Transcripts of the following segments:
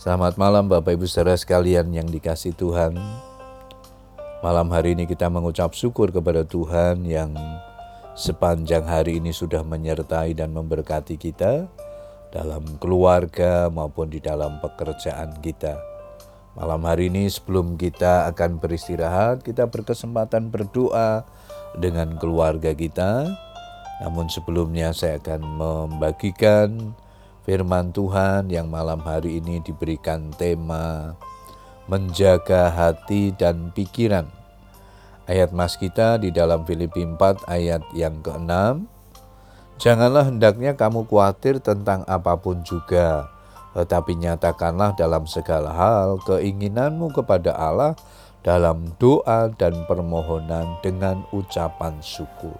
Selamat malam Bapak Ibu saudara sekalian yang dikasih Tuhan. Malam hari ini kita mengucap syukur kepada Tuhan yang sepanjang hari ini sudah menyertai dan memberkati kita dalam keluarga maupun di dalam pekerjaan kita. Malam hari ini sebelum kita akan beristirahat, kita berkesempatan berdoa dengan keluarga kita. Namun sebelumnya saya akan membagikan firman Tuhan yang malam hari ini diberikan tema menjaga hati dan pikiran. Ayat mas kita di dalam Filipi 4 ayat yang ke-6. Janganlah hendaknya kamu khawatir tentang apa pun juga, tetapi nyatakanlah dalam segala hal keinginanmu kepada Allah dalam doa dan permohonan dengan ucapan syukur.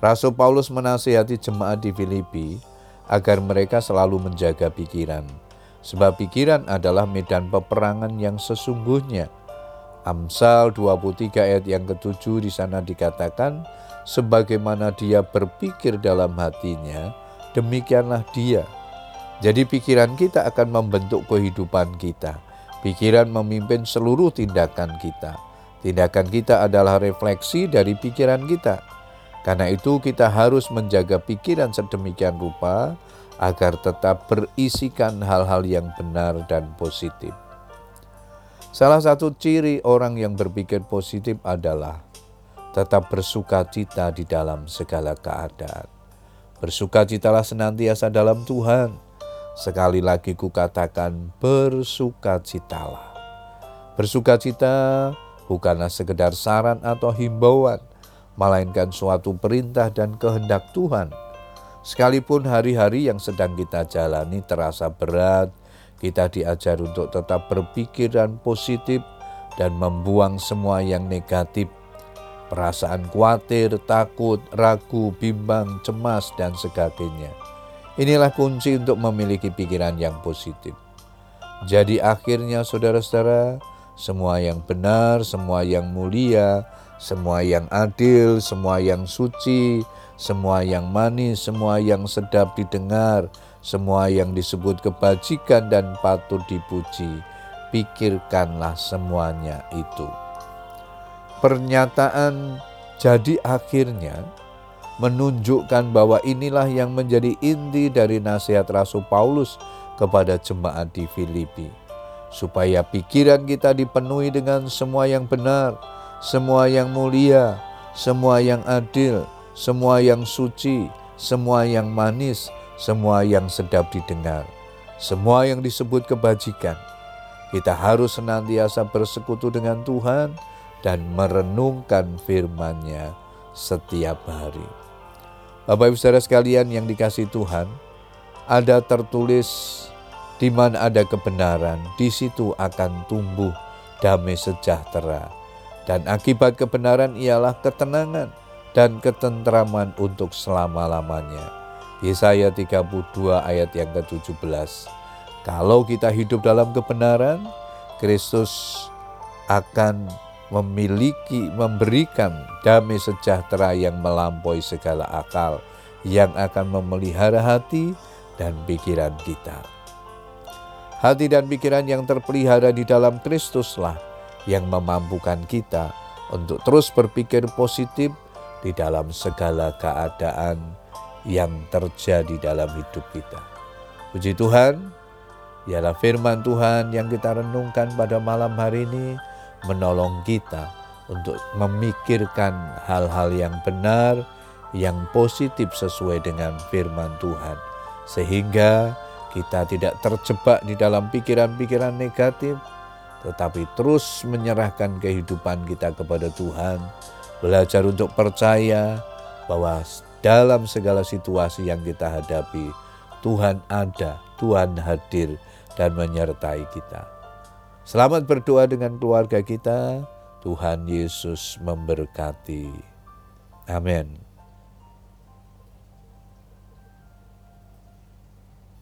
Rasul Paulus menasihati jemaat di Filipi agar mereka selalu menjaga pikiran. Sebab pikiran adalah medan peperangan yang sesungguhnya. Amsal 23 ayat yang ketujuh di sana dikatakan, sebagaimana dia berpikir dalam hatinya, demikianlah dia. Jadi pikiran kita akan membentuk kehidupan kita. Pikiran memimpin seluruh tindakan kita. Tindakan kita adalah refleksi dari pikiran kita. Karena itu kita harus menjaga pikiran sedemikian rupa agar tetap berisikan hal-hal yang benar dan positif. Salah satu ciri orang yang berpikir positif adalah tetap bersuka cita di dalam segala keadaan. Bersukacitalah senantiasa dalam Tuhan. Sekali lagi kukatakan bersukacitalah. Bersukacita bukanlah sekedar saran atau himbauan, melainkan suatu perintah dan kehendak Tuhan. Sekalipun hari-hari yang sedang kita jalani terasa berat, kita diajar untuk tetap berpikiran positif dan membuang semua yang negatif. Perasaan khawatir, takut, ragu, bimbang, cemas, dan sebagainya. Inilah kunci untuk memiliki pikiran yang positif. Jadi akhirnya saudara-saudara, semua yang benar, semua yang mulia, semua yang adil, semua yang suci, semua yang manis, semua yang sedap didengar, semua yang disebut kebajikan dan patut dipuji. Pikirkanlah semuanya itu. Pernyataan jadi akhirnya menunjukkan bahwa inilah yang menjadi inti dari nasihat Rasul Paulus kepada jemaat di Filipi, supaya pikiran kita dipenuhi dengan semua yang benar, semua yang mulia, semua yang adil, semua yang suci, semua yang manis, semua yang sedap didengar, semua yang disebut kebajikan. Kita harus senantiasa bersekutu dengan Tuhan dan merenungkan firman-Nya setiap hari. Bapak Ibu Saudara sekalian yang dikasih Tuhan, ada tertulis di mana ada kebenaran, di situ akan tumbuh damai sejahtera dan akibat kebenaran ialah ketenangan dan ketentraman untuk selama-lamanya. Yesaya 32 ayat yang ke-17. Kalau kita hidup dalam kebenaran, Kristus akan memiliki, memberikan damai sejahtera yang melampaui segala akal, yang akan memelihara hati dan pikiran kita. Hati dan pikiran yang terpelihara di dalam Kristuslah yang memampukan kita untuk terus berpikir positif di dalam segala keadaan yang terjadi dalam hidup kita. Puji Tuhan, ialah firman Tuhan yang kita renungkan pada malam hari ini menolong kita untuk memikirkan hal-hal yang benar, yang positif sesuai dengan firman Tuhan. Sehingga kita tidak terjebak di dalam pikiran-pikiran negatif, tetapi terus menyerahkan kehidupan kita kepada Tuhan, belajar untuk percaya bahwa dalam segala situasi yang kita hadapi, Tuhan ada, Tuhan hadir dan menyertai kita. Selamat berdoa dengan keluarga kita. Tuhan Yesus memberkati. Amin.